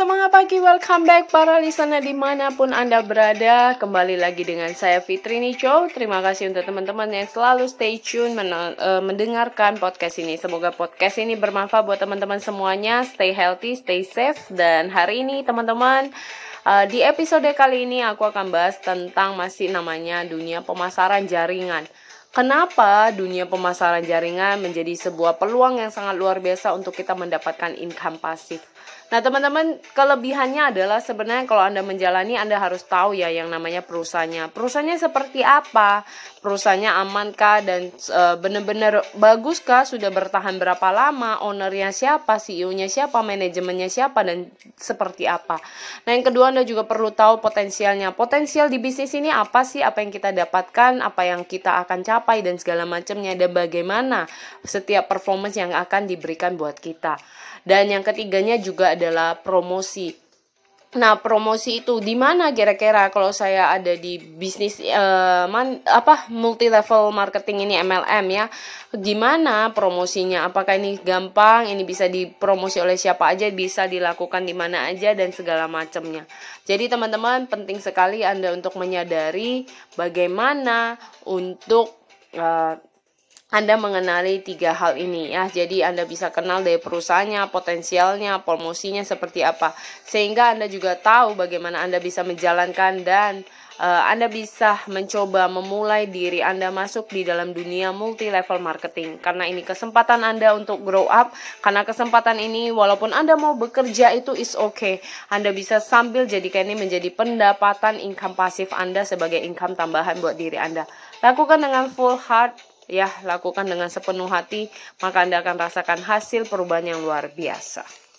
Semangat pagi, welcome back para listener di mana pun Anda berada. Kembali lagi dengan saya Fitri Nico. Terima kasih untuk teman-teman yang selalu stay tune men uh, mendengarkan podcast ini. Semoga podcast ini bermanfaat buat teman-teman semuanya. Stay healthy, stay safe. Dan hari ini teman-teman uh, Di episode kali ini aku akan bahas tentang masih namanya dunia pemasaran jaringan Kenapa dunia pemasaran jaringan menjadi sebuah peluang yang sangat luar biasa untuk kita mendapatkan income pasif? Nah, teman-teman, kelebihannya adalah sebenarnya kalau Anda menjalani Anda harus tahu ya yang namanya perusahaannya. Perusahaannya seperti apa? Perusahaannya amankah dan e, benar-benar baguskah? Sudah bertahan berapa lama? Ownernya siapa? CEO-nya siapa? Manajemennya siapa dan seperti apa? Nah, yang kedua Anda juga perlu tahu potensialnya. Potensial di bisnis ini apa sih? Apa yang kita dapatkan? Apa yang kita akan capai dan segala macamnya dan bagaimana setiap performance yang akan diberikan buat kita. Dan yang ketiganya juga adalah promosi. Nah, promosi itu di mana kira-kira kalau saya ada di bisnis uh, man, apa multi level marketing ini MLM ya. Gimana promosinya? Apakah ini gampang? Ini bisa dipromosi oleh siapa aja, bisa dilakukan di mana aja dan segala macamnya. Jadi teman-teman penting sekali Anda untuk menyadari bagaimana untuk uh, anda mengenali tiga hal ini ya. Jadi Anda bisa kenal dari perusahaannya, potensialnya, promosinya seperti apa. Sehingga Anda juga tahu bagaimana Anda bisa menjalankan dan uh, Anda bisa mencoba memulai diri Anda masuk di dalam dunia multi level marketing. Karena ini kesempatan Anda untuk grow up. Karena kesempatan ini walaupun Anda mau bekerja itu is okay. Anda bisa sambil jadikan ini menjadi pendapatan income pasif Anda sebagai income tambahan buat diri Anda. Lakukan dengan full heart ya. Lakukan dengan sepenuh hati maka Anda akan rasakan hasil perubahan yang luar biasa.